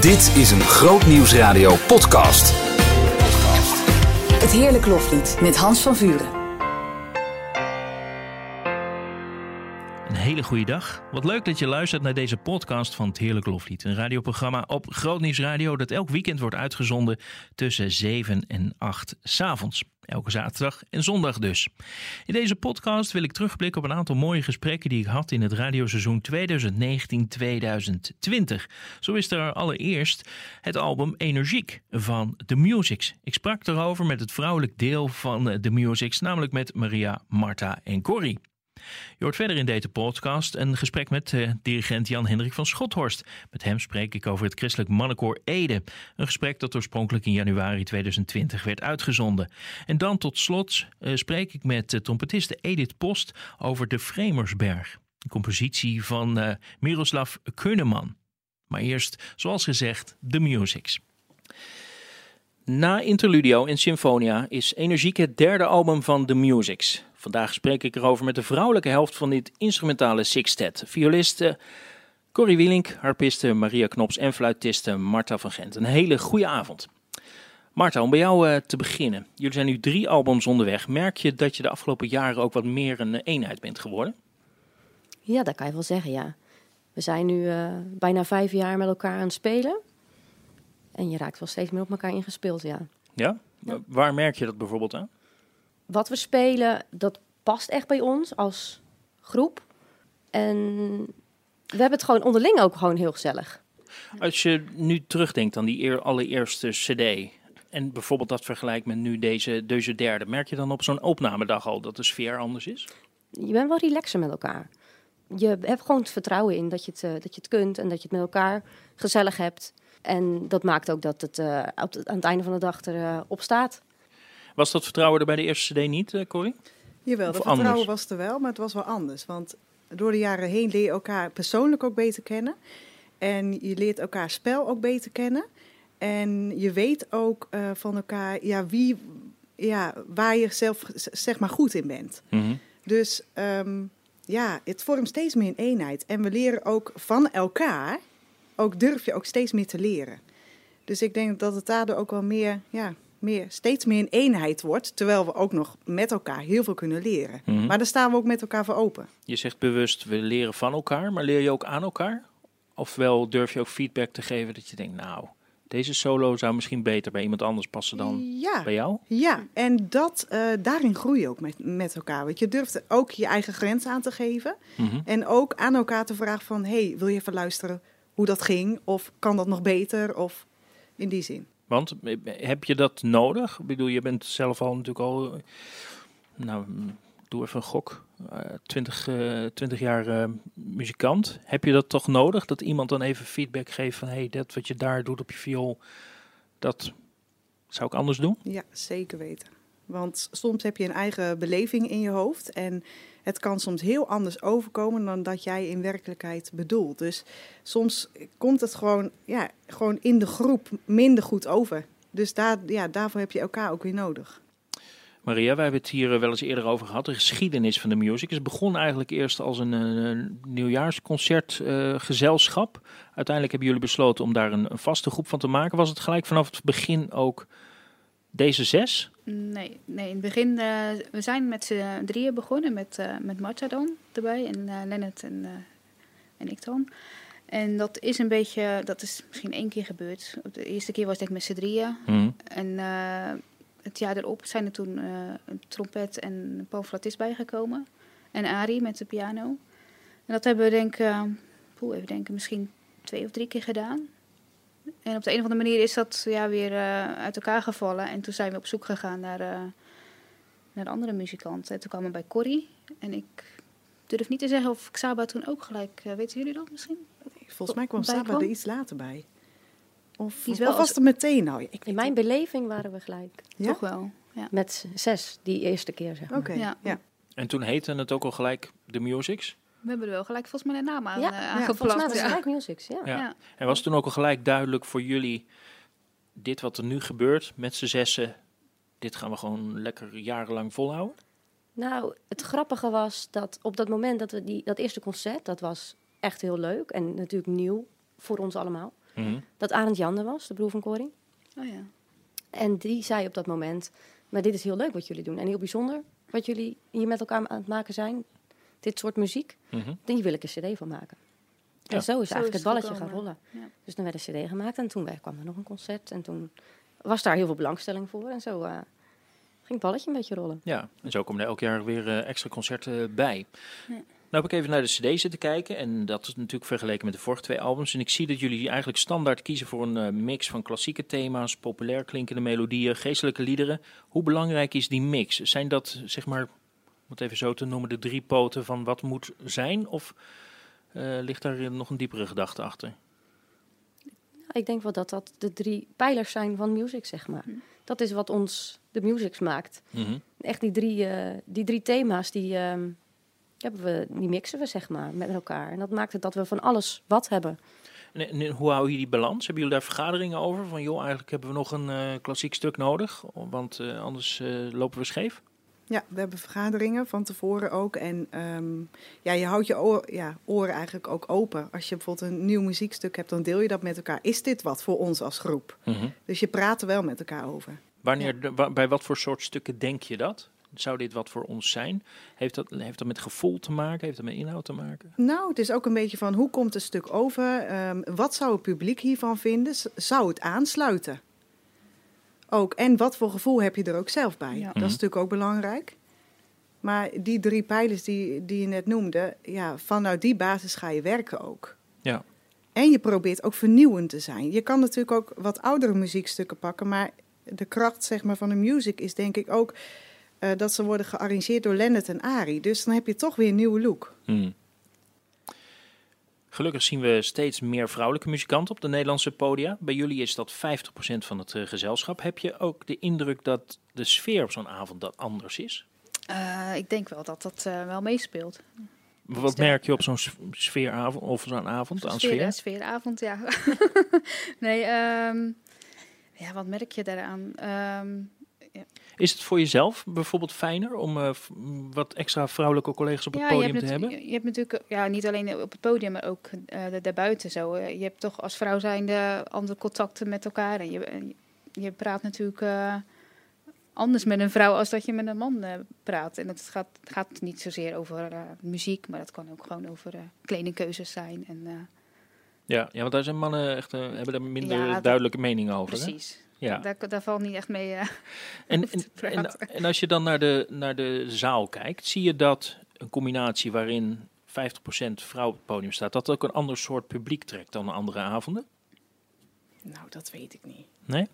Dit is een Groot Nieuwsradio podcast. Het Heerlijk Loflied met Hans van Vuren. Hele dag. Wat leuk dat je luistert naar deze podcast van het Heerlijk Loflied. Een radioprogramma op Groot Nieuws Radio dat elk weekend wordt uitgezonden tussen 7 en 8 s'avonds. Elke zaterdag en zondag dus. In deze podcast wil ik terugblikken op een aantal mooie gesprekken die ik had in het radioseizoen 2019-2020. Zo is er allereerst het album Energiek van The Musics. Ik sprak erover met het vrouwelijk deel van The Musics, namelijk met Maria, Marta en Corrie. Je hoort verder in deze podcast een gesprek met uh, dirigent Jan-Hendrik van Schothorst. Met hem spreek ik over het christelijk mannenkoor Ede. Een gesprek dat oorspronkelijk in januari 2020 werd uitgezonden. En dan tot slot uh, spreek ik met uh, trompetiste Edith Post over de Vremersberg. Een compositie van Miroslav Keuneman. Maar eerst, zoals gezegd, de musics. Na Interludio en Symfonia is Energiek het derde album van The Musics. Vandaag spreek ik erover met de vrouwelijke helft van dit instrumentale sextet. Violiste Corrie Wielink, harpiste Maria Knops en fluitiste Marta van Gent. Een hele goede avond. Marta, om bij jou uh, te beginnen. Jullie zijn nu drie albums onderweg. Merk je dat je de afgelopen jaren ook wat meer een eenheid bent geworden? Ja, dat kan je wel zeggen, ja. We zijn nu uh, bijna vijf jaar met elkaar aan het spelen. En je raakt wel steeds meer op elkaar ingespeeld, ja. Ja? ja. Waar merk je dat bijvoorbeeld aan? Wat we spelen, dat past echt bij ons als groep. En we hebben het gewoon onderling ook gewoon heel gezellig. Als je nu terugdenkt aan die eer, allereerste CD en bijvoorbeeld dat vergelijkt met nu deze, deze derde, merk je dan op zo'n opnamedag al dat de sfeer anders is? Je bent wel relaxer met elkaar. Je hebt gewoon het vertrouwen in dat je het, uh, dat je het kunt en dat je het met elkaar gezellig hebt. En dat maakt ook dat het uh, aan het einde van de dag erop uh, staat. Was dat vertrouwen er bij de eerste CD niet, uh, Corrie? Jawel, dat vertrouwen anders? was er wel, maar het was wel anders. Want door de jaren heen leer je elkaar persoonlijk ook beter kennen. En je leert elkaar spel ook beter kennen. En je weet ook uh, van elkaar ja, wie, ja, waar je zelf zeg maar goed in bent. Mm -hmm. Dus um, ja, het vormt steeds meer een eenheid. En we leren ook van elkaar, ook durf je ook steeds meer te leren. Dus ik denk dat het daardoor ook wel meer, ja, meer, steeds meer een eenheid wordt. Terwijl we ook nog met elkaar heel veel kunnen leren. Mm -hmm. Maar daar staan we ook met elkaar voor open. Je zegt bewust, we leren van elkaar, maar leer je ook aan elkaar? Ofwel durf je ook feedback te geven dat je denkt, nou, deze solo zou misschien beter bij iemand anders passen dan ja, bij jou? Ja, en dat, uh, daarin groei je ook met, met elkaar. Want je durft ook je eigen grens aan te geven. Mm -hmm. En ook aan elkaar te vragen van, hey, wil je even luisteren hoe dat ging? Of kan dat nog beter? Of in die zin. Want heb je dat nodig? Ik bedoel, je bent zelf al natuurlijk al, nou, doe even een gok, uh, 20, uh, 20 jaar uh, muzikant. Heb je dat toch nodig? Dat iemand dan even feedback geeft van, hey, dat wat je daar doet op je viool, dat zou ik anders doen? Ja, zeker weten. Want soms heb je een eigen beleving in je hoofd en het kan soms heel anders overkomen dan dat jij in werkelijkheid bedoelt. Dus soms komt het gewoon, ja, gewoon in de groep minder goed over. Dus daar, ja, daarvoor heb je elkaar ook weer nodig. Maria, wij hebben het hier wel eens eerder over gehad. De geschiedenis van de music is begonnen eigenlijk eerst als een, een nieuwjaarsconcertgezelschap. Uh, Uiteindelijk hebben jullie besloten om daar een, een vaste groep van te maken. Was het gelijk vanaf het begin ook deze zes? Nee, nee in het begin, uh, we zijn met z'n drieën begonnen, met, uh, met Marta dan erbij en uh, Lennart en, en ik dan. En dat is een beetje, dat is misschien één keer gebeurd. De eerste keer was ik met z'n drieën. Mm. En het jaar erop zijn er toen een trompet en een pooflatist bijgekomen. En Ari met de piano. En dat hebben we denk ik, even denken, misschien twee of drie keer gedaan. En op de een of andere manier is dat ja, weer uh, uit elkaar gevallen. En toen zijn we op zoek gegaan naar, uh, naar andere muzikanten. En toen kwamen we bij Corrie. En ik durf niet te zeggen of Xaba toen ook gelijk... Uh, weten jullie dat misschien? Nee, volgens mij kwam Xaba er iets later bij. Of, of was het meteen nou? Ik In mijn beleving waren we gelijk. Ja? Toch wel, ja. Met zes, die eerste keer zeg maar. Oké, okay. ja. ja. En toen heette het ook al gelijk The Musics? We hebben er wel gelijk volgens mij een naam aan, ja, uh, ja, aangeplakt. Volgens mij was het gelijk Musics, ja. ja. En was toen ook al gelijk duidelijk voor jullie... dit wat er nu gebeurt met z'n zessen... dit gaan we gewoon lekker jarenlang volhouden? Nou, het grappige was dat op dat moment dat we die, dat eerste concert... dat was echt heel leuk en natuurlijk nieuw voor ons allemaal. Mhm. Dat Arend Jan er was, de broer van Corrie. Oh ja. En die zei op dat moment, maar dit is heel leuk wat jullie doen. En heel bijzonder wat jullie hier met elkaar aan het maken zijn. Dit soort muziek. Mm -hmm. Daar wil ik een cd van maken. En zo is eigenlijk het balletje gaan rollen. Ja. Dus dan werd een cd gemaakt en toen kwam er nog een concert. En toen was daar heel veel belangstelling voor. En zo uh, ging het balletje een beetje rollen. Ja, en zo komen er elk jaar weer uh, extra concerten bij. Ja. Nou heb ik even naar de cd zitten kijken en dat is natuurlijk vergeleken met de vorige twee albums. En ik zie dat jullie eigenlijk standaard kiezen voor een uh, mix van klassieke thema's, populair klinkende melodieën, geestelijke liederen. Hoe belangrijk is die mix? Zijn dat, zeg maar, om het even zo te noemen, de drie poten van wat moet zijn? Of uh, ligt daar nog een diepere gedachte achter? Ik denk wel dat dat de drie pijlers zijn van music, zeg maar. Dat is wat ons de music maakt. Mm -hmm. Echt die drie, uh, die drie thema's, die, uh, hebben we, die mixen we, zeg maar, met elkaar. En dat maakt het dat we van alles wat hebben. En, en hoe hou je die balans? Hebben jullie daar vergaderingen over? Van joh, eigenlijk hebben we nog een uh, klassiek stuk nodig, want anders lopen we scheef? Ja, we hebben vergaderingen van tevoren ook. En um, ja, je houdt je oor, ja, oren eigenlijk ook open. Als je bijvoorbeeld een nieuw muziekstuk hebt, dan deel je dat met elkaar. Is dit wat voor ons als groep? Mm -hmm. Dus je praat er wel met elkaar over. Wanneer, ja. bij wat voor soort stukken denk je dat? Zou dit wat voor ons zijn? Heeft dat, heeft dat met gevoel te maken? Heeft dat met inhoud te maken? Nou, het is ook een beetje van hoe komt het stuk over? Um, wat zou het publiek hiervan vinden? Zou het aansluiten? Ook. En wat voor gevoel heb je er ook zelf bij? Dat is natuurlijk ook belangrijk. Maar die drie pijlers die, die je net noemde, ja, vanuit die basis ga je werken ook. Ja. En je probeert ook vernieuwend te zijn. Je kan natuurlijk ook wat oudere muziekstukken pakken, maar de kracht zeg maar, van de music is denk ik ook uh, dat ze worden gearrangeerd door Lennet en Ari. Dus dan heb je toch weer een nieuwe look. Hmm. Gelukkig zien we steeds meer vrouwelijke muzikanten op de Nederlandse podia. Bij jullie is dat 50% van het uh, gezelschap. Heb je ook de indruk dat de sfeer op zo'n avond dat anders is? Uh, ik denk wel dat dat uh, wel meespeelt. Wat merk je op zo'n sfeeravond of zo'n avond aan sfeer? Sfeeravond, ja. nee, um, ja, wat merk je daaraan? Um, ja. Is het voor jezelf bijvoorbeeld fijner om uh, wat extra vrouwelijke collega's op het podium te hebben? Je hebt natuurlijk ja, niet alleen op het podium, maar ook uh, daarbuiten zo. je hebt toch als vrouw zijnde andere contacten met elkaar. En je, je praat natuurlijk uh, anders met een vrouw als dat je met een man praat. En het gaat, gaat niet zozeer over muziek, maar dat kan ook gewoon over kledingkeuzes zijn. En, ja, ja, want daar zijn mannen echt, hebben daar minder ja, duidelijke meningen over. Precies. Hè? Ja. Daar, daar valt niet echt mee. Uh, en, en, en, en, als je dan naar de, naar de zaal kijkt, zie je dat een combinatie waarin 50% vrouw op het podium staat, dat ook een ander soort publiek trekt dan andere avonden? Nou, dat weet ik niet. Nee?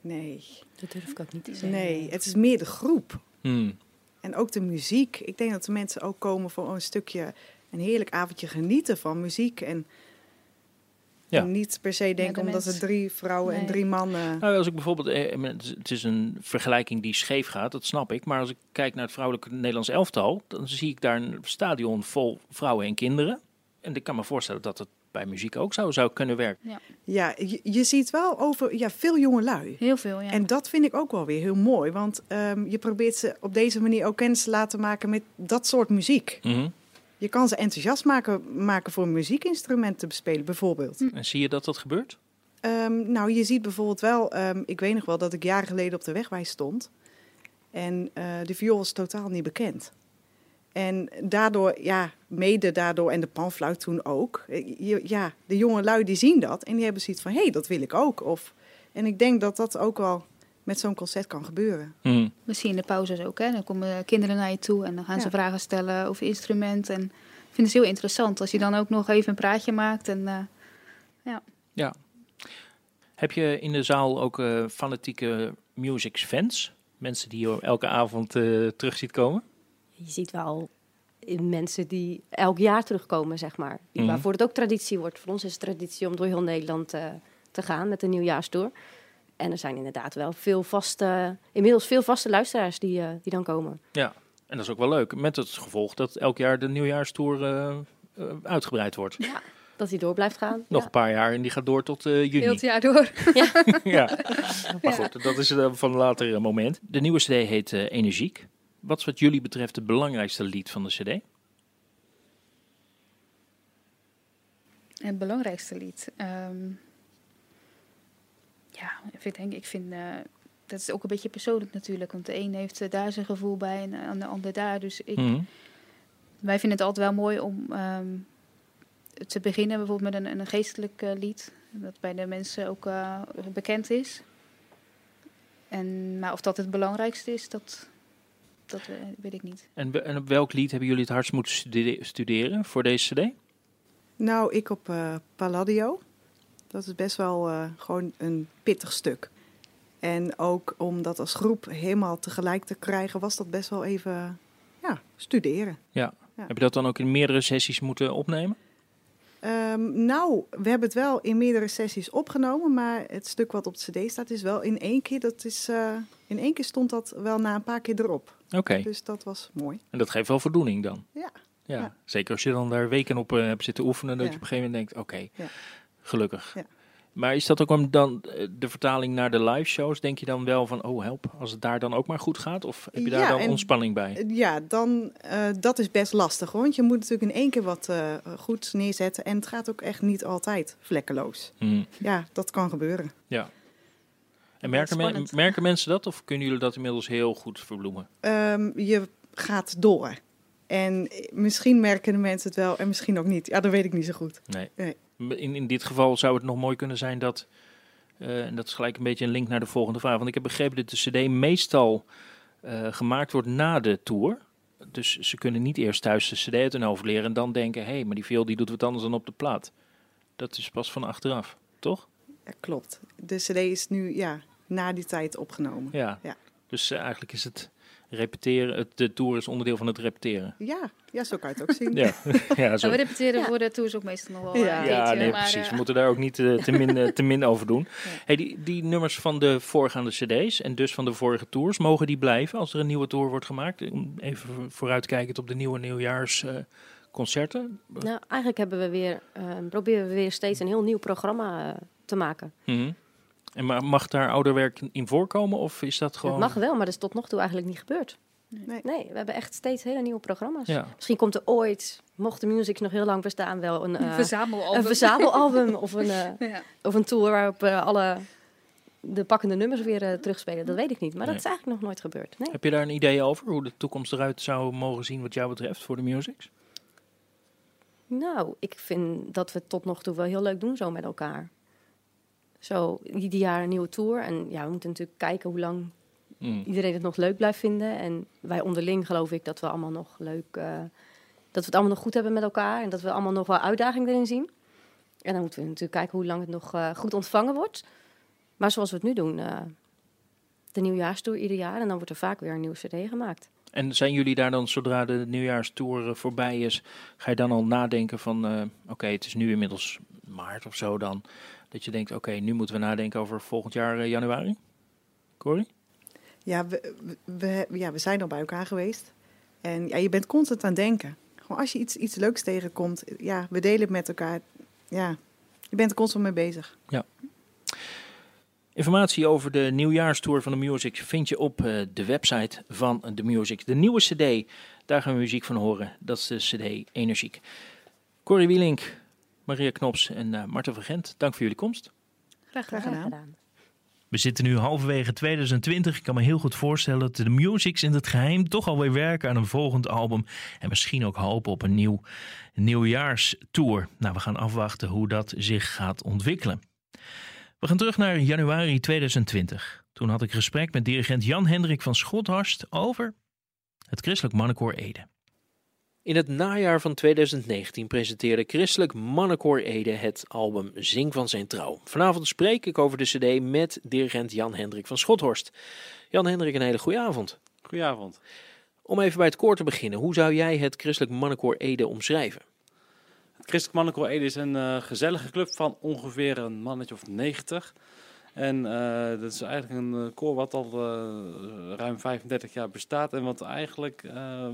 Nee. Dat durf ik ook niet te zeggen. Nee, het is meer de groep. Hmm. En ook de muziek. Ik denk dat de mensen ook komen voor een stukje, een heerlijk avondje genieten van muziek. En ja. En niet per se denken ja, omdat er drie vrouwen nee. en drie mannen. Nou, als ik bijvoorbeeld, eh, het is een vergelijking die scheef gaat, dat snap ik. Maar als ik kijk naar het vrouwelijke Nederlands elftal, dan zie ik daar een stadion vol vrouwen en kinderen. En ik kan me voorstellen dat het bij muziek ook zou, zou kunnen werken. Ja, ja je, je ziet wel over ja, veel jonge lui. Heel veel, ja. En dat vind ik ook wel weer heel mooi. Want um, je probeert ze op deze manier ook kennis te laten maken met dat soort muziek. Mm -hmm. Je kan ze enthousiast maken, maken voor een muziekinstrument te bespelen, bijvoorbeeld. En zie je dat dat gebeurt? Um, nou, je ziet bijvoorbeeld wel, um, ik weet nog wel dat ik jaren geleden op de wegwijs stond. En uh, de viool was totaal niet bekend. En daardoor, ja, mede daardoor, en de panfluit toen ook. Je, ja, de jonge lui die zien dat en die hebben zoiets van, hé, hey, dat wil ik ook. Of, en ik denk dat dat ook wel met zo'n concert kan gebeuren. Hmm. We zien in de pauzes ook, hè? dan komen kinderen naar je toe en dan gaan ja. ze vragen stellen over instrument. En ik vind het heel interessant als je dan ook nog even een praatje maakt. En, uh, ja. ja. Heb je in de zaal ook uh, fanatieke music fans? Mensen die je elke avond uh, terug ziet komen? Je ziet wel mensen die elk jaar terugkomen, zeg maar. Die, mm. Waarvoor het ook traditie wordt. Voor ons is het traditie om door heel Nederland te gaan met de nieuwjaarstour. En er zijn inderdaad wel veel vaste, inmiddels veel vaste luisteraars die, uh, die dan komen. Ja, en dat is ook wel leuk. Met het gevolg dat elk jaar de nieuwjaarstour uh, uh, uitgebreid wordt. Ja, dat die door blijft gaan. Nog ja. een paar jaar en die gaat door tot juni. Heel het jaar door. ja. ja. Maar goed, dat is van een later moment. De nieuwe cd heet Energiek. Wat is wat jullie betreft het belangrijkste lied van de cd? Het belangrijkste lied? Um Ja, ik denk, ik vind dat is ook een beetje persoonlijk natuurlijk. Want de een heeft daar zijn gevoel bij en de ander daar. Dus ik, mhm. wij vinden het altijd wel mooi om ehm, te beginnen bijvoorbeeld met een, een geestelijk lied. Dat bij de mensen ook bekend is. En, maar of dat het belangrijkste is, dat, dat weet ik niet. En, en op welk lied hebben jullie het hardst moeten studeren voor deze cd? Nou, ik op uh, Palladio. Dat is best wel uh, gewoon een pittig stuk. En ook om dat als groep helemaal tegelijk te krijgen, was dat best wel even ja, studeren. Ja. ja. Heb je dat dan ook in meerdere sessies moeten opnemen? Um, nou, we hebben het wel in meerdere sessies opgenomen, maar het stuk wat op de CD staat is wel in één keer. Dat is, uh, in één keer stond dat wel na een paar keer erop. Oké. Dus dat was mooi. En dat geeft wel voldoening dan? Ja. Ja, zeker als je dan daar weken op uh, hebt zitten oefenen, dat je op een gegeven moment denkt, oké, okay, gelukkig. Ja. Maar is dat ook om dan eh, de vertaling naar de live shows? Denk je dan wel van, oh help, als het daar dan ook maar goed gaat? Of heb je daar dan ontspanning bij? Ja, dan, uh, dat is best lastig. Want je moet natuurlijk in één keer wat uh, goed neerzetten. En het gaat ook echt niet altijd vlekkeloos. Hmm. Ja, dat kan gebeuren. Ja. En merken, merken mensen dat? Of kunnen jullie dat inmiddels heel goed verbloemen? Um, je gaat door. En misschien merken de mensen het wel en misschien ook niet. Ja, dat weet ik niet zo goed. Nee. nee. In, in dit geval zou het nog mooi kunnen zijn dat, uh, en dat is gelijk een beetje een link naar de volgende vraag, want ik heb begrepen dat de CD meestal uh, gemaakt wordt na de tour. Dus ze kunnen niet eerst thuis de CD uit hun hoofd leren en dan denken, hé, hey, maar die veel die doet wat anders dan op de plaat. Dat is pas van achteraf, toch? Ja, klopt. De CD is nu ja, na die tijd opgenomen. Ja. ja. Dus uh, eigenlijk is het repeteren, het, de tour is onderdeel van het repeteren. Ja, ja zo kan je het ook zien. ja. ja, zo. we repeteren voor de tours ook meestal nog wel. Ja, ja nee, precies. Uh, we moeten daar ook niet uh, te, min, te min over doen. Hey, die, die nummers van de voorgaande cd's en dus van de vorige tours, mogen die blijven als er een nieuwe tour wordt gemaakt? Even vooruitkijkend op de nieuwe nieuwjaarsconcerten. nou, eigenlijk hebben we weer, proberen we weer steeds een heel nieuw programma te maken. Mm en mag daar ouderwerk in voorkomen of is dat gewoon... Het mag wel, maar dat is tot nog toe eigenlijk niet gebeurd. Nee. nee, we hebben echt steeds hele nieuwe programma's. Misschien komt er ooit, mocht de music nog heel lang bestaan, wel een, uh, verzamelalbum, een verzamelalbum of, een, uh, ja. of een tour waarop uh, alle de pakkende nummers weer terugspelen. Dat weet ik niet, maar dat is eigenlijk nog nooit gebeurd. Nee. Heb je daar een idee over hoe de toekomst eruit zou mogen zien wat jou betreft voor de musics? Nou, ik vind dat we het tot nog toe wel heel leuk doen zo met elkaar. Zo, ieder jaar een nieuwe tour. En ja, we moeten natuurlijk kijken hoe lang mm. iedereen het nog leuk blijft vinden. En wij onderling geloof ik dat we allemaal nog leuk... Uh, dat we het allemaal nog goed hebben met elkaar. En dat we allemaal nog wel uitdaging erin zien. En dan moeten we natuurlijk kijken hoe lang het nog uh, goed ontvangen wordt. Maar zoals we het nu doen, uh, de nieuwjaarstour ieder jaar. En dan wordt er vaak weer een nieuwe cd gemaakt. En zijn jullie daar dan, zodra de nieuwjaarstour voorbij is, ga je dan al nadenken van, oké, het is nu inmiddels maart of zo dan. Dat je denkt, oké, nu moeten we nadenken over volgend jaar uh, januari? Corrie? Ja we, we, ja, we zijn al bij elkaar geweest. En ja, je bent constant aan het denken. Gewoon als je iets, iets leuks tegenkomt, ja, we delen het met elkaar. Ja, je bent er constant mee bezig. Ja. Informatie over de nieuwjaarstour van de Music vind je op uh, de website van de Music. De nieuwe CD, daar gaan we muziek van horen. Dat is de CD Energiek. Corrie Wielink, Maria Knops en uh, Marten van Gent, dank voor jullie komst. Graag gedaan. We zitten nu halverwege 2020. Ik kan me heel goed voorstellen dat de Musics in het geheim toch alweer werken aan een volgend album. En misschien ook hopen op een nieuw nieuwjaarstour. Nou, we gaan afwachten hoe dat zich gaat ontwikkelen. We gaan terug naar januari 2020. Toen had ik gesprek met dirigent Jan Hendrik van Schothorst over het Christelijk Mannenkoor Ede. In het najaar van 2019 presenteerde Christelijk Mannenkoor Ede het album Zing van zijn trouw. Vanavond spreek ik over de cd met dirigent Jan Hendrik van Schothorst. Jan Hendrik, een hele goede avond. Goedenavond. Om even bij het koor te beginnen, hoe zou jij het Christelijk Mannenkoor Ede omschrijven? Het Christelijk Mannenkoor Ede is een uh, gezellige club van ongeveer een mannetje of 90. En uh, dat is eigenlijk een eh, koor wat al uh, ruim 35 jaar bestaat. En wat eigenlijk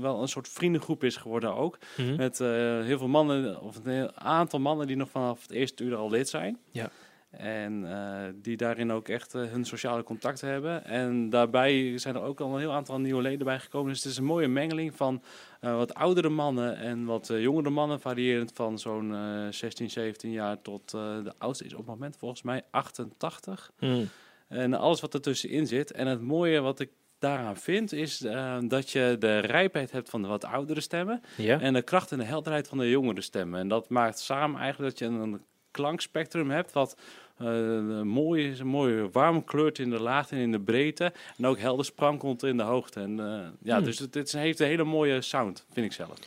wel een soort vriendengroep is geworden ook. Mm -hmm. Met heel veel mannen, of een aantal mannen die nog vanaf het eerste uur al lid zijn. Ja. En die daarin ook echt hun sociale contacten hebben. En daarbij zijn er ook al een heel aantal nieuwe leden bijgekomen. Dus het is een mooie mengeling van wat oudere mannen en wat jongere mannen. Variërend van zo'n 16, 17 jaar tot de oudste is op het moment volgens mij 88. Hmm. En alles wat ertussenin zit. En het mooie wat ik daaraan vind, is uh, dat je de rijpheid hebt van de wat oudere stemmen. Ja. En de kracht en de helderheid van de jongere stemmen. En dat maakt samen eigenlijk dat je een klankspectrum hebt wat uh, mooi is, mooi warm kleurt in de laagte en in de breedte. En ook helder sprankelt in de hoogte. En uh, ja, hmm. dus het, het, heeft een hele mooie sound, vind ik zelf.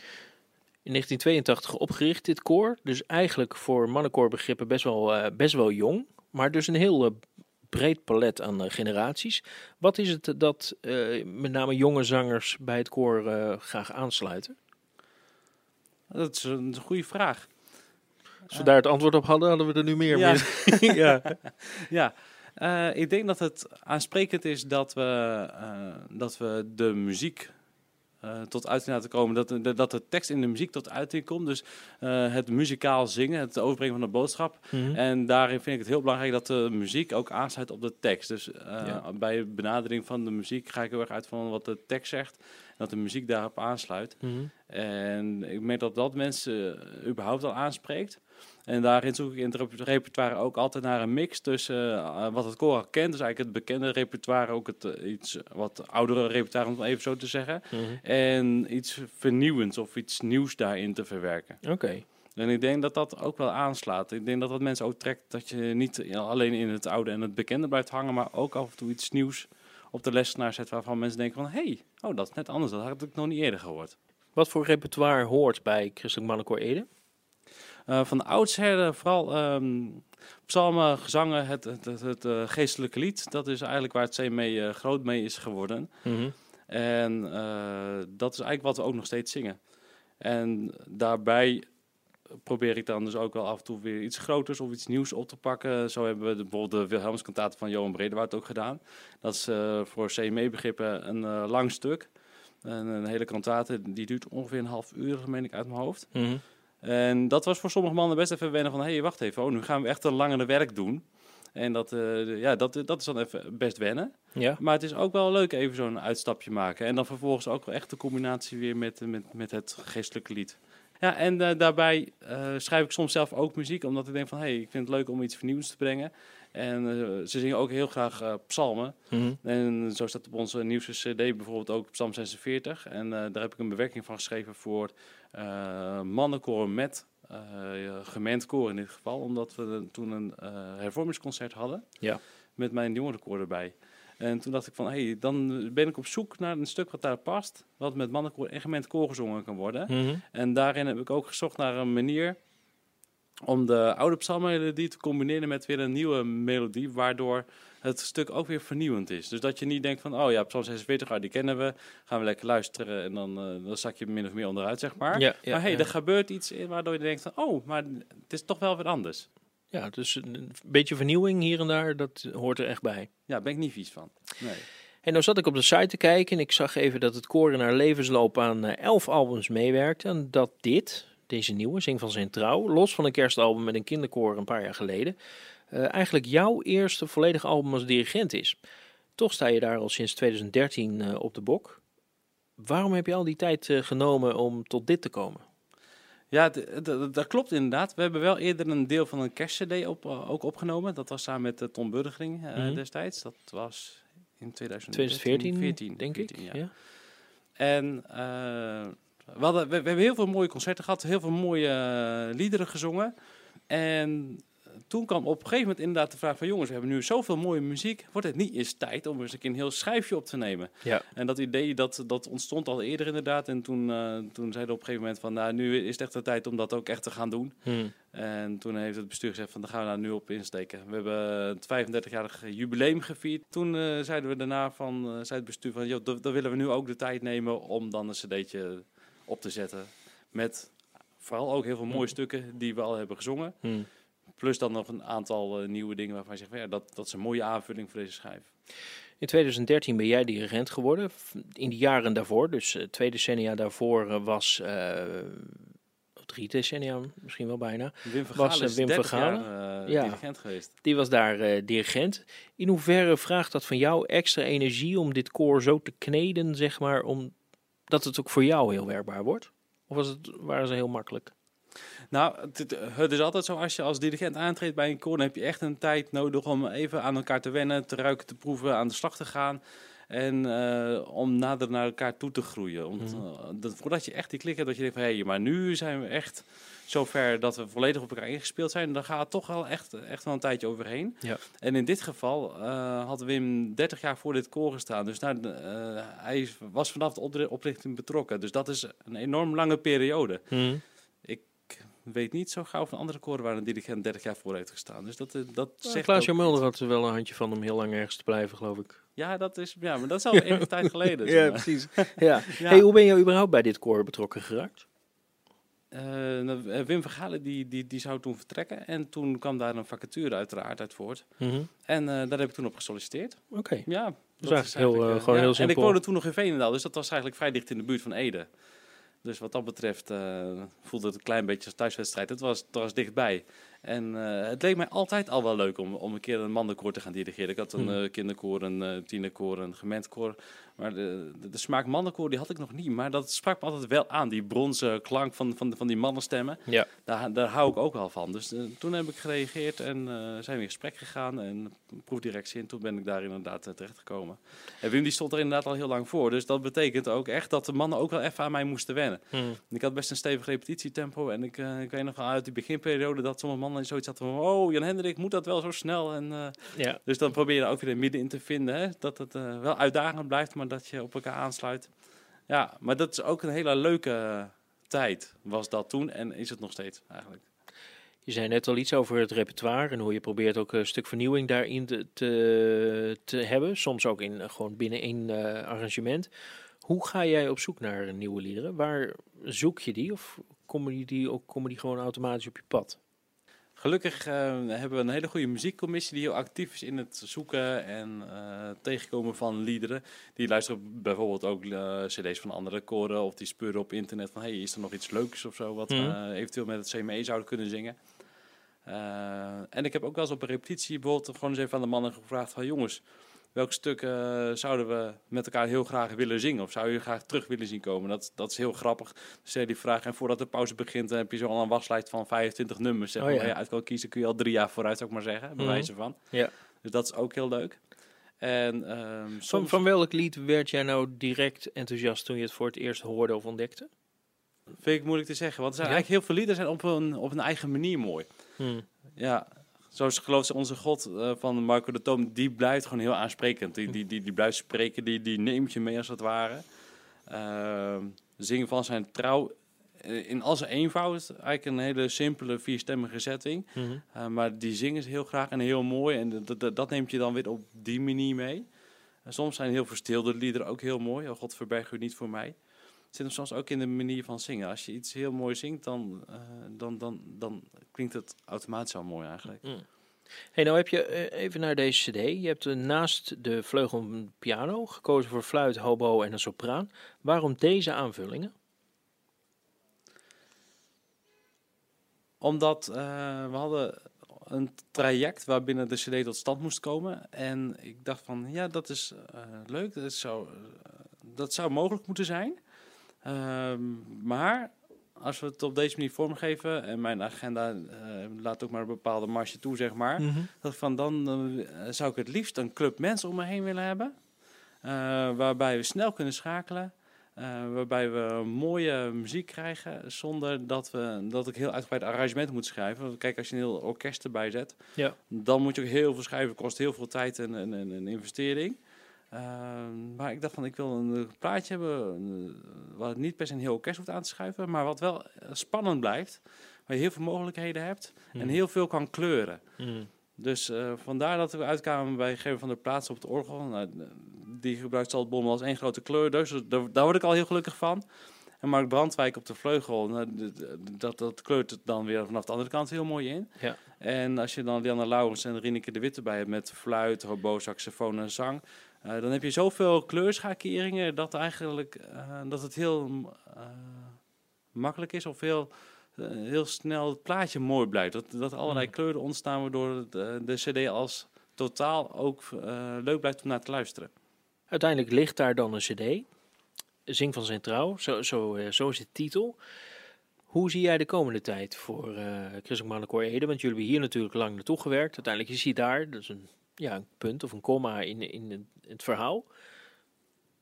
In 1982 opgericht, dit koor. Dus eigenlijk voor mannenkorbegrippen best wel, best wel jong. Maar dus een heel breed palet aan generaties. Wat is het dat met name jonge zangers bij het koor graag aansluiten? Dat is een goede vraag. Als we daar het antwoord op hadden, hadden we er nu meer. Ja, ja. ja. ik denk dat het aansprekend is dat we, dat we de muziek uh, tot uiting laten komen. Dat, de, dat de tekst in de muziek tot uiting komt. Dus het muzikaal zingen, het overbrengen van de boodschap. Mm -hmm. En daarin vind ik het heel belangrijk dat de muziek ook aansluit op de tekst. Dus ja. bij benadering van de muziek ga ik heel erg uit van wat de tekst zegt. En dat de muziek daarop aansluit. Mm -hmm. En ik merk dat dat mensen überhaupt al aanspreekt. En daarin zoek ik in het repertoire ook altijd naar een mix tussen uh, wat het koor kent. Dus eigenlijk het bekende repertoire, ook het uh, iets wat oudere repertoire, om het even zo te zeggen. Mm -hmm. En iets vernieuwends of iets nieuws daarin te verwerken. Oké. Okay. En ik denk dat dat ook wel aanslaat. Ik denk dat dat mensen ook trekt dat je niet alleen in het oude en het bekende blijft hangen, maar ook af en toe iets nieuws op de lessenaar zet waarvan mensen denken van... hé, hey, oh, dat is net anders, dat had ik nog niet eerder gehoord. Wat voor repertoire hoort bij Christelijk Mannenkoor Ede? Uh, van oudsher vooral um, psalmen, gezangen, het, het, het, het uh, geestelijke lied. Dat is eigenlijk waar het C mee groot mee is geworden. Mm -hmm. En dat is eigenlijk wat we ook nog steeds zingen. En daarbij probeer ik dan dus ook wel af en toe weer iets groters of iets nieuws op te pakken. Zo hebben we de, bijvoorbeeld de Wilhelmskantaten van Johan Bredewaard ook gedaan. Dat is voor CME-begrippen een lang stuk. En een hele kantate, die duurt ongeveer een half uur, meen ik uit mijn hoofd. Mm -hmm. En dat was voor sommige mannen best even wennen van... hé, hey, wacht even, oh, nu gaan we echt een langere werk doen. En dat, uh, ja, dat, dat is dan even best wennen. Ja. Maar het is ook wel leuk even zo'n uitstapje maken. En dan vervolgens ook wel echt de combinatie weer met, met, met het geestelijke lied. Ja, en uh, daarbij uh, schrijf ik soms zelf ook muziek, omdat ik denk van... hé, hey, ik vind het leuk om iets vernieuwends te brengen. En uh, ze zingen ook heel graag uh, psalmen. Mm -hmm. En zo staat op onze nieuwste cd bijvoorbeeld ook Psalm 46. En uh, daar heb ik een bewerking van geschreven voor mannenkoor met gemeend koor in dit geval. Omdat we toen een hervormingsconcert hadden. Ja. Met mijn jongerenkoor erbij. En toen dacht ik van, hé, hey, dan ben ik op zoek naar een stuk wat daar past. Wat met mannenkoor en gemeend koor gezongen kan worden. Mm -hmm. En daarin heb ik ook gezocht naar een manier om de oude psalmmelodie te combineren met weer een nieuwe melodie, waardoor het stuk ook weer vernieuwend is. Dus dat je niet denkt van, oh ja, psalm 46, oh, die kennen we, gaan we lekker luisteren en dan, uh, dan zak je min of meer onderuit, zeg maar. Ja, ja, maar hey, ja. er gebeurt iets in waardoor je denkt van, oh, maar het is toch wel weer anders. Ja, dus een beetje vernieuwing hier en daar, dat hoort er echt bij. Ja, ben ik niet vies van. Nee. En nou zat ik op de site te kijken en ik zag even dat het koor in haar levensloop aan elf albums meewerkte. En dat dit, deze nieuwe, Zing van zijn trouw, los van een kerstalbum met een kinderkoor een paar jaar geleden, uh, eigenlijk jouw eerste volledige album als dirigent is. Toch sta je daar al sinds 2013 uh, op de bok. Waarom heb je al die tijd uh, genomen om tot dit te komen? Ja, dat klopt inderdaad. We hebben wel eerder een deel van een kerstcd op, ook opgenomen. Dat was samen met Tom Burgering mm -hmm. destijds. Dat was in 2014, 14, denk 14, ik. Ja. ja. En we, hadden, we, we, hebben heel veel mooie concerten gehad, heel veel mooie liederen gezongen. En toen kwam op een gegeven moment inderdaad de vraag van... jongens, we hebben nu zoveel mooie muziek. Wordt het niet eens tijd om eens een, keer een heel schijfje op te nemen? Ja. En dat idee dat, dat ontstond al eerder inderdaad. En toen, uh, toen zeiden we op een gegeven moment van... nou, nu is het echt de tijd om dat ook echt te gaan doen. Hmm. En toen heeft het bestuur gezegd van... daar gaan we daar nu op insteken. We hebben het 35-jarig jubileum gevierd. Toen uh, zeiden we daarna van... Uh, zei het bestuur van... joh, dan willen we nu ook de tijd nemen om dan een cd'tje op te zetten. Met vooral ook heel veel mooie stukken die we al hebben gezongen. Hmm. Plus dan nog een aantal uh, nieuwe dingen waarvan je zegt, ja, dat, dat is een mooie aanvulling voor deze schijf. In 2013 ben jij dirigent geworden. In de jaren daarvoor, dus uh, twee decennia daarvoor, uh, was drie decennia misschien wel bijna. Wim Vergalen was, Wim Vergalen. dirigent geweest. Die was daar dirigent. In hoeverre vraagt dat van jou extra energie om dit koor zo te kneden, zeg maar, om dat het ook voor jou heel werkbaar wordt? Of was het, waren ze heel makkelijk? Nou, het, is altijd zo, als je als dirigent aantreedt bij een koor, dan heb je echt een tijd nodig om even aan elkaar te wennen, te ruiken, te proeven, aan de slag te gaan. En uh, om nader naar elkaar toe te groeien. Om, mhm. eh, dat, voordat je echt die klik hebt, dat je denkt van hé, hey, maar nu zijn we echt zover dat we volledig op elkaar ingespeeld zijn. Dan gaat het toch wel echt, echt wel een tijdje overheen. Ja. En in dit geval uh, had Wim 30 jaar voor dit koor gestaan. Dus nou, hij was vanaf de oprichting betrokken. Dus dat is een enorm lange periode. Mhm weet niet zo gauw van andere koren waar een dirigent 30 jaar voor heeft gestaan. Dus dat, eh, dat ja, zegt Klaas Mulder had wel een handje van om heel lang ergens te blijven, geloof ik. Ja, dat is, ja maar dat is al even tijd geleden. ja, precies. Ja. Hey, hoe ben je überhaupt bij dit koor betrokken geraakt? Uh, Wim Vergalen die, die, die zou toen vertrekken. En toen kwam daar een vacature uiteraard uit voort. Mhm. En uh, daar heb ik toen op gesolliciteerd. Oké. Ja, dat is heel, gewoon heel simpel. En ik woonde toen nog in Veenendaal, dus dat was eigenlijk vrij dicht in de buurt van Ede. Dus wat dat betreft uh, voelde het een klein beetje als thuiswedstrijd. Het was, het was dichtbij. En uh, het leek mij altijd al wel leuk om, om een keer een mannenkoor te gaan dirigeren. Ik had een uh, kinderkoor, een tienerkoor, een gemeentkoor. Maar de, de, de, smaak mannenkoor die had ik nog niet. Maar dat sprak me altijd wel aan, die bronzen klank van, van, van die mannenstemmen. Ja. Daar, daar hou ik ook wel van. Dus toen heb ik gereageerd en zijn we in gesprek gegaan. En proefdirectie en toen ben ik daar inderdaad terechtgekomen. En Wim die stond er inderdaad al heel lang voor. Dus dat betekent ook echt dat de mannen ook wel even aan mij moesten wennen. Hmm. Ik had best een stevig repetitietempo. En ik, ik weet nog uit die beginperiode dat sommige mannen zoiets had van... Oh, Jan Hendrik, moet dat wel zo snel? En, uh, ja. Dus dan probeer je ook weer een midden in te vinden. Hè? Dat het uh, wel uitdagend blijft, maar dat je op elkaar aansluit. Ja, maar dat is ook een hele leuke tijd, was dat toen. En is het nog steeds eigenlijk. Je zei net al iets over het repertoire en hoe je probeert ook een stuk vernieuwing daarin te, te, te hebben. Soms ook in, gewoon binnen één uh, arrangement. Hoe ga jij op zoek naar nieuwe liederen? Waar zoek je die? Of komen die, ook, komen die gewoon automatisch op je pad? Gelukkig uh, hebben we een hele goede muziekcommissie die heel actief is in het zoeken en uh, tegenkomen van liederen. Die luisteren bijvoorbeeld ook uh, cd's van andere koren of die speuren op internet van hey, is er nog iets leuks of zo wat mm. we eventueel met het CME zouden kunnen zingen. en ik heb ook wel eens op een repetitie bijvoorbeeld gewoon eens even aan de mannen gevraagd van jongens, welk stuk uh, zouden we met elkaar heel graag willen zingen? Of zou je graag terug willen zien komen? Dat, dat is heel grappig. Stel je die vraag en voordat de pauze begint, dan heb je zo al een waslijst van 25 nummers. Zeg, oh, ja. Waar je uit kan kiezen kun je al drie jaar vooruit, zou ik maar zeggen. Bij mhm. van. Ja. Dus dat is ook heel leuk. En, um, van, van welk lied werd jij nou direct enthousiast toen je het voor het eerst hoorde of ontdekte? Vind ik moeilijk te zeggen, want er zijn eigenlijk heel veel liederen zijn op een, op een eigen manier mooi. Hmm. Ja, zoals geloof onze God uh, van Marco de Toom, die blijft gewoon heel aansprekend. Die, die, die, die blijft spreken, die, die neemt je mee als het ware. Uh, zingen van zijn trouw eh, in al zijn eenvoud. Eigenlijk een hele simpele vierstemmige setting. Mm maar die zingen ze heel graag en heel mooi. En dat, dat neemt je dan weer op die manier mee. En soms zijn heel verstilde liederen ook heel mooi. Oh God verberg u niet voor mij. Het zit hem soms ook in de manier van zingen. Als je iets heel mooi zingt, dan, uh, dan, dan, dan klinkt het automatisch al mooi eigenlijk. Mm. Hey, nou heb je eh, even naar deze cd. Je hebt naast de vleugel piano gekozen voor fluit, hobo en een sopraan. Waarom deze aanvullingen? Omdat we hadden een traject waarbinnen de cd tot stand moest komen. En ik dacht van, ja, dat is leuk. Dat zou, dat zou mogelijk moeten zijn. Ehm, maar als we het op deze manier vormgeven en mijn agenda uh, laat ook maar een bepaalde marge toe, zeg maar. Mhm. dat van dan uh, zou ik het liefst een club mensen om me heen willen hebben. Uh, waarbij we snel kunnen schakelen. waarbij we mooie muziek krijgen zonder dat, we, dat ik heel uitgebreid arrangement moet schrijven. Kijk, als je een heel orkest erbij zet, ja. dan moet je ook heel veel schrijven. kost heel veel tijd en, en, en, en investering. Ehm, maar ik dacht van, ik wil een plaatje hebben wat niet per se een heel orkest hoeft aan te schuiven, maar wat wel eh, spannend blijft. Waar je heel veel mogelijkheden hebt en hmm. heel veel kan kleuren. Hmm. Dus uh, vandaar dat we uitkwamen bij Geven van der Plaats op het orgel. Nou, die gebruikt Zaltbommel als één grote kleur, dus daar, daar word ik al heel gelukkig van. En Mark Brandwijk op de vleugel, nou, dat, dat kleurt het dan weer vanaf de andere kant heel mooi in. Ja. En als je dan Lianne Laurens en Rineke de Witte bij hebt met fluit, hobo, saxofoon en zang... Uh, dan heb je zoveel kleurschakeringen dat, eigenlijk, uh, dat het heel uh, makkelijk is of heel heel snel het plaatje mooi blijft. Dat, dat allerlei mm. kleuren ontstaan waardoor de, de cd als totaal ook leuk blijft om naar te luisteren. Uiteindelijk ligt daar dan een cd. Zing van zijn trouw, zo, zo, zo is de titel. Hoe zie jij de komende tijd voor uh, Christelijk Mannenkoor Ede? Want jullie hebben hier natuurlijk lang naartoe gewerkt. Uiteindelijk is hij daar, dat is een, ja, een punt of een komma in, in het verhaal.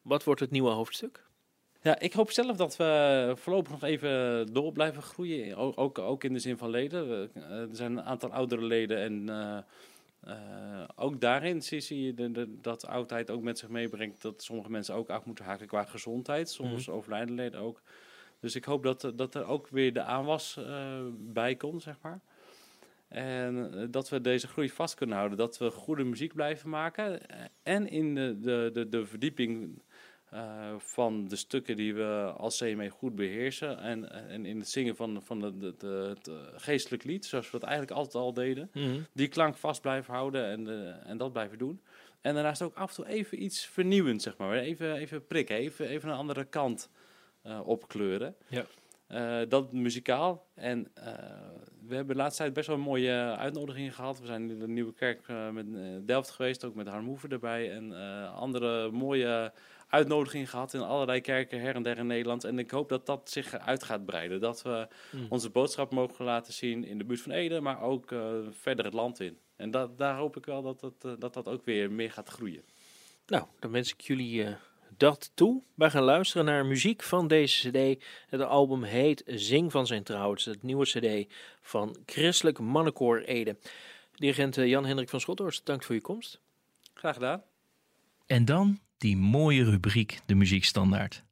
Wat wordt het nieuwe hoofdstuk? Ja, ik hoop zelf dat we voorlopig nog even door blijven groeien. Ook, ook in de zin van leden. Eh, er zijn een aantal oudere leden en uh, ook daarin zie je de, de, dat oudheid ook met zich meebrengt dat sommige mensen ook af moeten haken qua gezondheid. Soms mm overlijden leden ook. Dus ik hoop dat, dat er ook weer de aanwas uh, bij komt, zeg maar. En dat we deze groei vast kunnen houden. Dat we goede muziek blijven maken. En in de, de, de, de verdieping uh, van de stukken die we als CME goed beheersen. En, en in het zingen van, van de, de, de het geestelijk lied, zoals we dat eigenlijk altijd al deden. Mhm. Die klank vast blijven houden en, uh, en dat blijven doen. En daarnaast ook af en toe even iets vernieuwend, zeg maar. Even, even prikken, even, even een andere kant uh, opkleuren. Ja. Dat muzikaal. En we hebben de laatste tijd best wel een mooie uitnodigingen gehad. We zijn in de Nieuwe Kerk met Delft geweest, ook met Harmhoeven erbij. En andere mooie uitnodiging gehad in allerlei kerken her en der in Nederland. En ik hoop dat dat zich uit gaat breiden. Dat we hmm. onze boodschap mogen laten zien in de buurt van Ede, maar ook uh, verder het land in. En dat, daar hoop ik wel dat dat, uh, dat dat ook weer meer gaat groeien. Nou, dan wens ik jullie uh, dat toe. Wij gaan luisteren naar muziek van deze cd. Het album heet Zing van zijn trouw. Het is het nieuwe cd van Christelijk Mannenkoor Ede. Dirigent Jan-Hendrik van Schothorst, dank voor je komst. Graag gedaan. En dan die mooie rubriek De Muziekstandaard.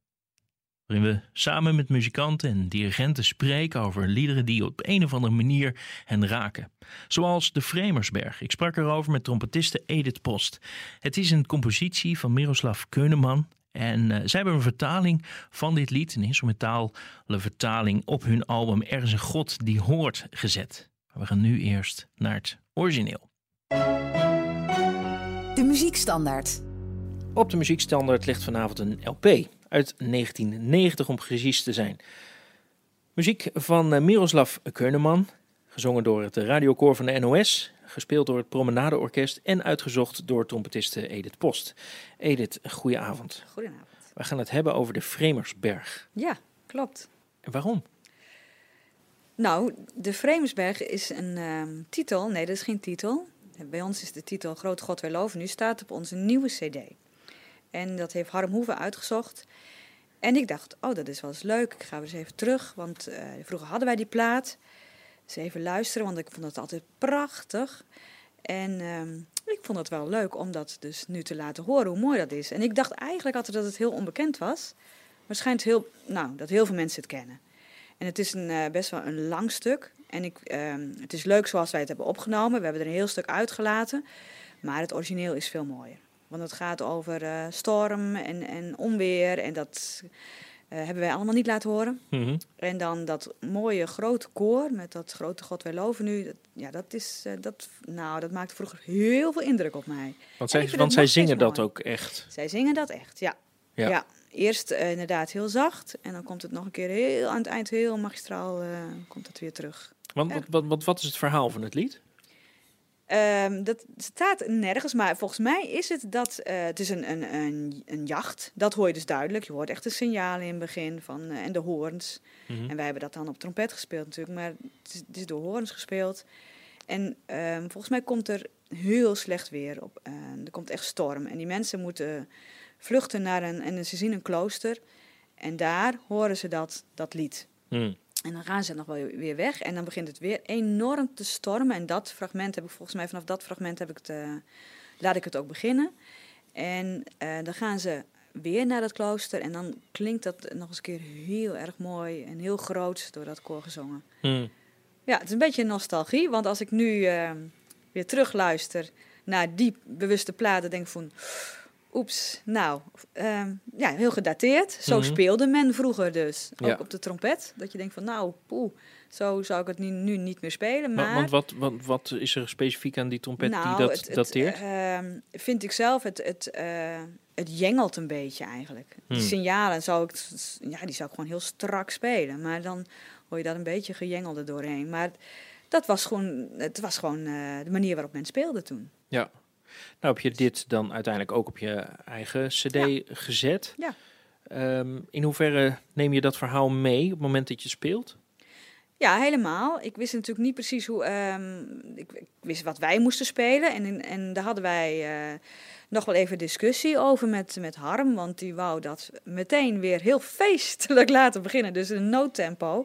Waarin we samen met muzikanten en dirigenten spreken over liederen die op een of andere manier hen raken. Zoals De Vremersberg. Ik sprak erover met trompetiste Edith Post. Het is een compositie van Miroslav Keuneman. En uh, zij hebben een vertaling van dit lied, een instrumentale vertaling, op hun album Er is een God die hoort gezet. we gaan nu eerst naar het origineel. De muziekstandaard. Op de muziekstandaard ligt vanavond een LP uit 1990 om precies te zijn. Muziek van eh, Miroslav Keuneman, gezongen door het radiokoor van de NOS, gespeeld door het Promenadeorkest en uitgezocht door trompetiste Edith Post. Edith, goedenavond. Goedenavond. We gaan het hebben over de Vremersberg. Ja, klopt. En waarom? Nou, de Vremersberg is een uh, titel. Nee, dat is geen titel. Bij ons is de titel Groot God wij loven. Nu staat op onze nieuwe CD. En dat heeft Harm Hoeven uitgezocht. En ik dacht, oh, dat is wel eens leuk. Ik ga weer eens even terug, want uh, vroeger hadden wij die plaat. Dus even luisteren, want ik vond het altijd prachtig. En uh, ik vond het wel leuk om dat dus nu te laten horen, hoe mooi dat is. En ik dacht eigenlijk altijd dat het heel onbekend was. Maar schijnt heel, nou, dat heel veel mensen het kennen. En het is een, uh, best wel een lang stuk. En ik, ehm, het is leuk zoals wij het hebben opgenomen. We hebben er een heel stuk uitgelaten. Maar het origineel is veel mooier. Want het gaat over uh, storm en, en onweer. En dat uh, hebben wij allemaal niet laten horen. Mm -hmm. En dan dat mooie grote koor met dat grote God wij loven nu. Dat, ja, dat, is, uh, dat, nou, dat maakte vroeger heel veel indruk op mij. Want zij, want zij zingen dat ook echt? Zij zingen dat echt, ja. Ja. ja. Eerst inderdaad heel zacht. En dan komt het nog een keer heel aan het eind heel magistraal komt het weer terug. Want, wat, wat, wat is het verhaal van het lied? Um, dat staat nergens, maar volgens mij is het dat uh, het is een, een, een, een, jacht. Dat hoor je dus duidelijk. Je hoort echt de signalen in het begin van, uh, en de hoorns. Mm -hmm. En wij hebben dat dan op trompet gespeeld natuurlijk, maar het is, het is door hoorns gespeeld. En um, volgens mij komt er heel slecht weer op. Uh, er komt echt storm. En die mensen moeten vluchten naar een, en ze zien een klooster. En daar horen ze dat, dat lied. Mm. En dan gaan ze nog wel weer weg. En dan begint het weer enorm te stormen. En dat fragment heb ik volgens mij, vanaf dat fragment heb ik het, uh, laat ik het ook beginnen. En uh, dan gaan ze weer naar dat klooster. En dan klinkt dat nog eens een keer heel erg mooi en heel groot door dat koor gezongen. Hmm. Ja, het is een beetje nostalgie. Want als ik nu uh, weer terugluister naar die bewuste platen, denk ik van Oeps, nou, um, ja, heel gedateerd. Zo mm -hmm. speelde men vroeger dus. Ook ja. op de trompet. Dat je denkt van, nou, poeh, zo zou ik het nu, nu niet meer spelen. Maar... Want wat, wat, wat is er specifiek aan die trompet nou, die dat het, dateert? Het, uh, vind ik zelf, het, het, uh, het jengelt een beetje eigenlijk. Hmm. Die signalen zou ik, ja, die zou ik gewoon heel strak spelen. Maar dan hoor je dat een beetje gejengelde doorheen. Maar dat was gewoon, het was gewoon de manier waarop men speelde toen. Ja. Nou, heb je dit dan uiteindelijk ook op je eigen cd gezet? Ja. Ehm, in hoeverre neem je dat verhaal mee op het moment dat je speelt? Ja, helemaal. Ik wist natuurlijk niet precies hoe. Ehm, ik, ik, wist wat wij moesten spelen. En, en daar hadden wij uh, nog wel even discussie over met, met Harm. Want die wou dat meteen weer heel feestelijk laten beginnen. Dus een noodtempo.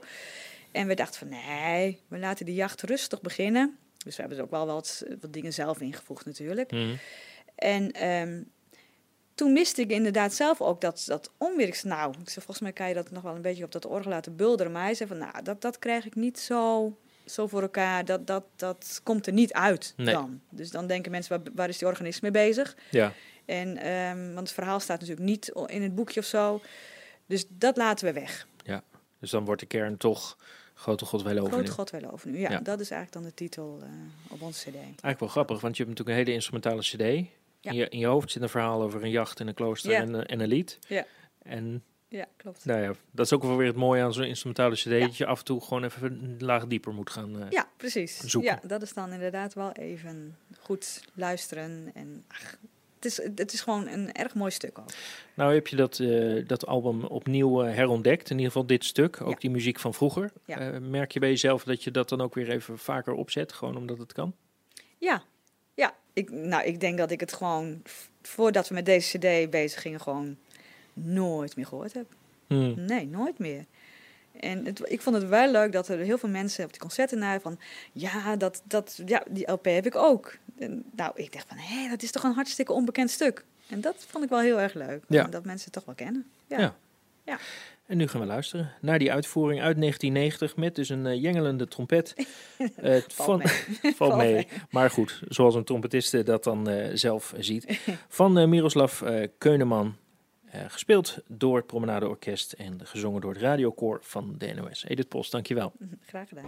En we dachten van nee, we laten de jacht rustig beginnen. Dus we hebben er ook wel wat, wat dingen zelf ingevoegd natuurlijk. Mhm. En um, toen miste ik inderdaad zelf ook dat, dat onweer. Nou, ik zei, volgens mij kan je dat nog wel een beetje op dat orgel laten bulderen. Maar hij zei van, nou, dat, dat krijg ik niet zo, zo voor elkaar. Dat, dat, dat komt er niet uit dan. Dus dan denken mensen, waar, waar is die organist mee bezig? Ja. En, um, want het verhaal staat natuurlijk niet in het boekje of zo. Dus dat laten we weg. Ja, dus dan wordt de kern toch Grote God wij loven Grote God wij loven nu, ja, ja, Dat is eigenlijk dan de titel uh, op onze cd. Eigenlijk wel grappig, want je hebt natuurlijk een hele instrumentale cd. In, je, in je hoofd zit een verhaal over een jacht in een klooster en, eh, en, een lied. Ja. En ja, klopt. Nou ja, dat is ook wel weer het mooie aan zo'n instrumentale cd. Dat je af en toe gewoon even een laag dieper moet gaan uh, Ja, precies. Zoeken. Ja, dat is dan inderdaad wel even goed luisteren. En ach, het, is, het is gewoon een erg mooi stuk ook. Nou heb je dat, uh, dat album opnieuw uh, herontdekt. In ieder geval dit stuk. Ook die muziek van vroeger. Ja. merk je bij jezelf dat je dat dan ook weer even vaker opzet? Gewoon omdat het kan? Ja, ja, ik, nou, ik denk dat ik het gewoon, voordat we met deze cd bezig gingen, gewoon nooit meer gehoord heb. Hmm. Nee, nooit meer. En het, ik vond het wel leuk dat er heel veel mensen op die concerten naar van, ja, dat, dat, ja, die LP heb ik ook. En, nou, ik dacht van, hé, dat is toch een hartstikke onbekend stuk. En dat vond ik wel heel erg leuk, ja. dat mensen het toch wel kennen. Ja. ja. ja. En nu gaan we luisteren naar die uitvoering uit 1990 met dus een uh, jengelende trompet. Uh, valt mee. valt mee. Maar goed, zoals een trompetiste dat dan uh, zelf ziet. Van Miroslav Keuneman. Gespeeld door het Promenade Orkest en gezongen door het radiokoor van de NOS. Edith Post, dankjewel. Graag gedaan.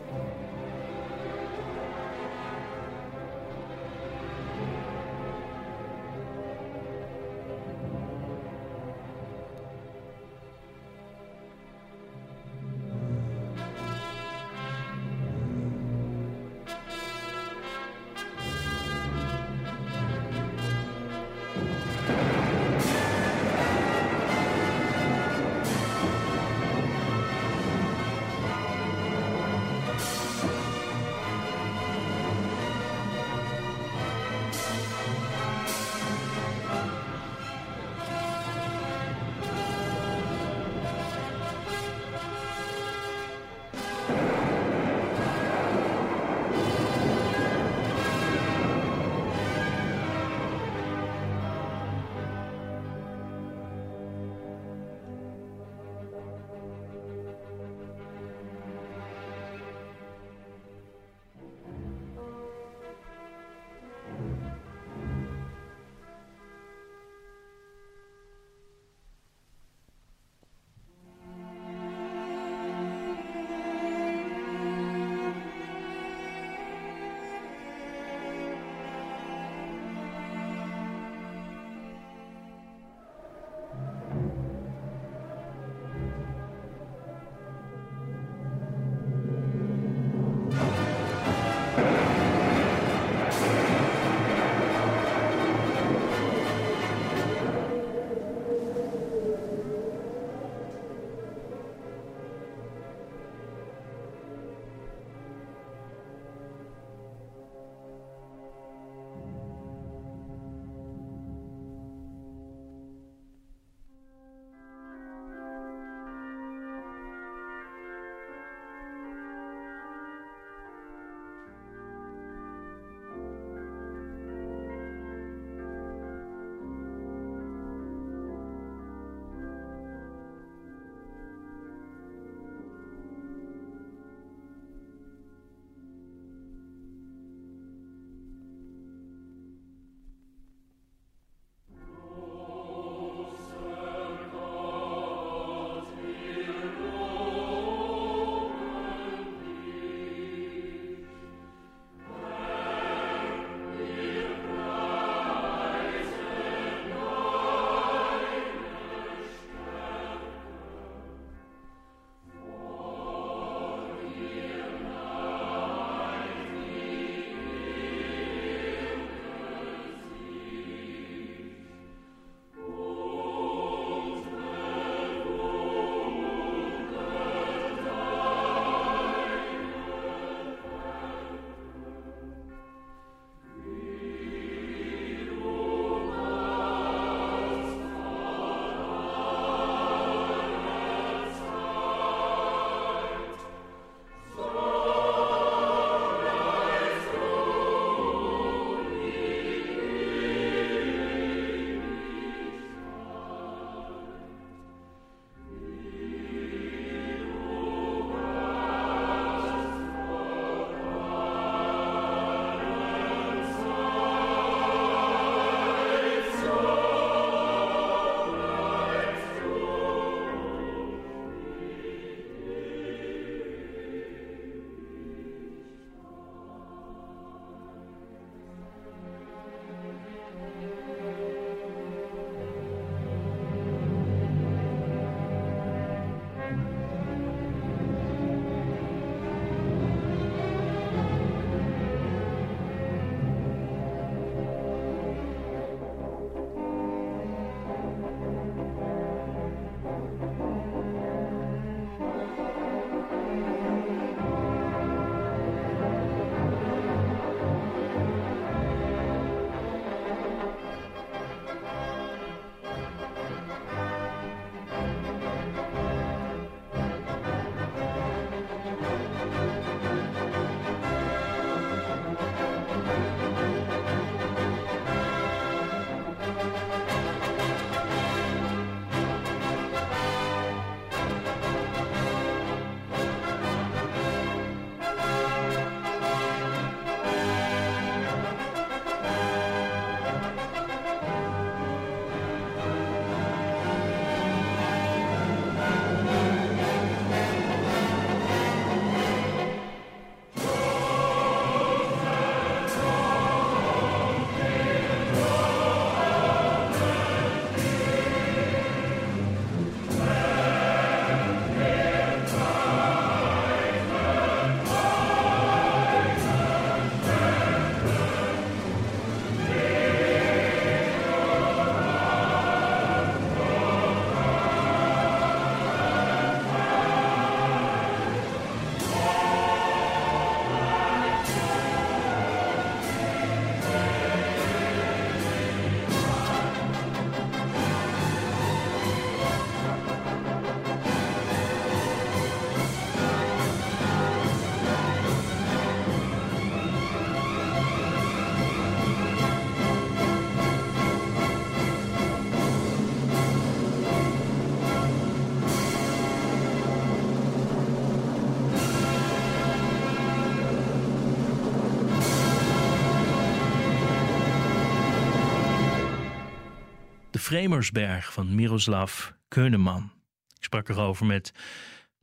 Vremersberg van Miroslav Keuneman. Ik sprak erover met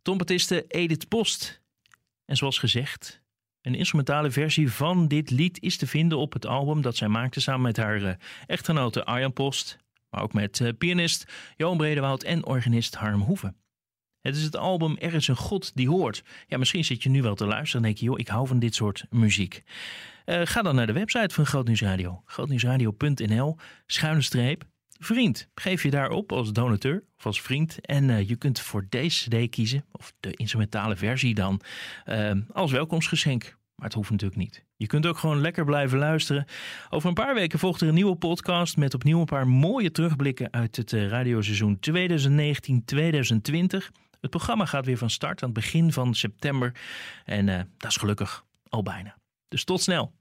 trompetiste Edith Post. En zoals gezegd, een instrumentale versie van dit lied is te vinden op het album dat zij maakte samen met haar uh, echtgenote Arjan Post. Maar ook met uh, pianist Johan Bredewoud en organist Harm Hoeven. Het is het album Er is een God die hoort. Ja, misschien zit je nu wel te luisteren en denk je, joh, ik hou van dit soort muziek. Uh, ga dan naar de website van Grootnieuwsradio. Grootnieuwsradio.nl, schuine streep, vriend. Geef je daarop als donateur of als vriend. En uh, je kunt voor deze cd kiezen, of de instrumentale versie dan, uh, als welkomstgeschenk. Maar het hoeft natuurlijk niet. Je kunt ook gewoon lekker blijven luisteren. Over een paar weken volgt er een nieuwe podcast met opnieuw een paar mooie terugblikken uit het radioseizoen 2019-2020. Het programma gaat weer van start aan het begin van september. En dat is gelukkig al bijna. Dus tot snel.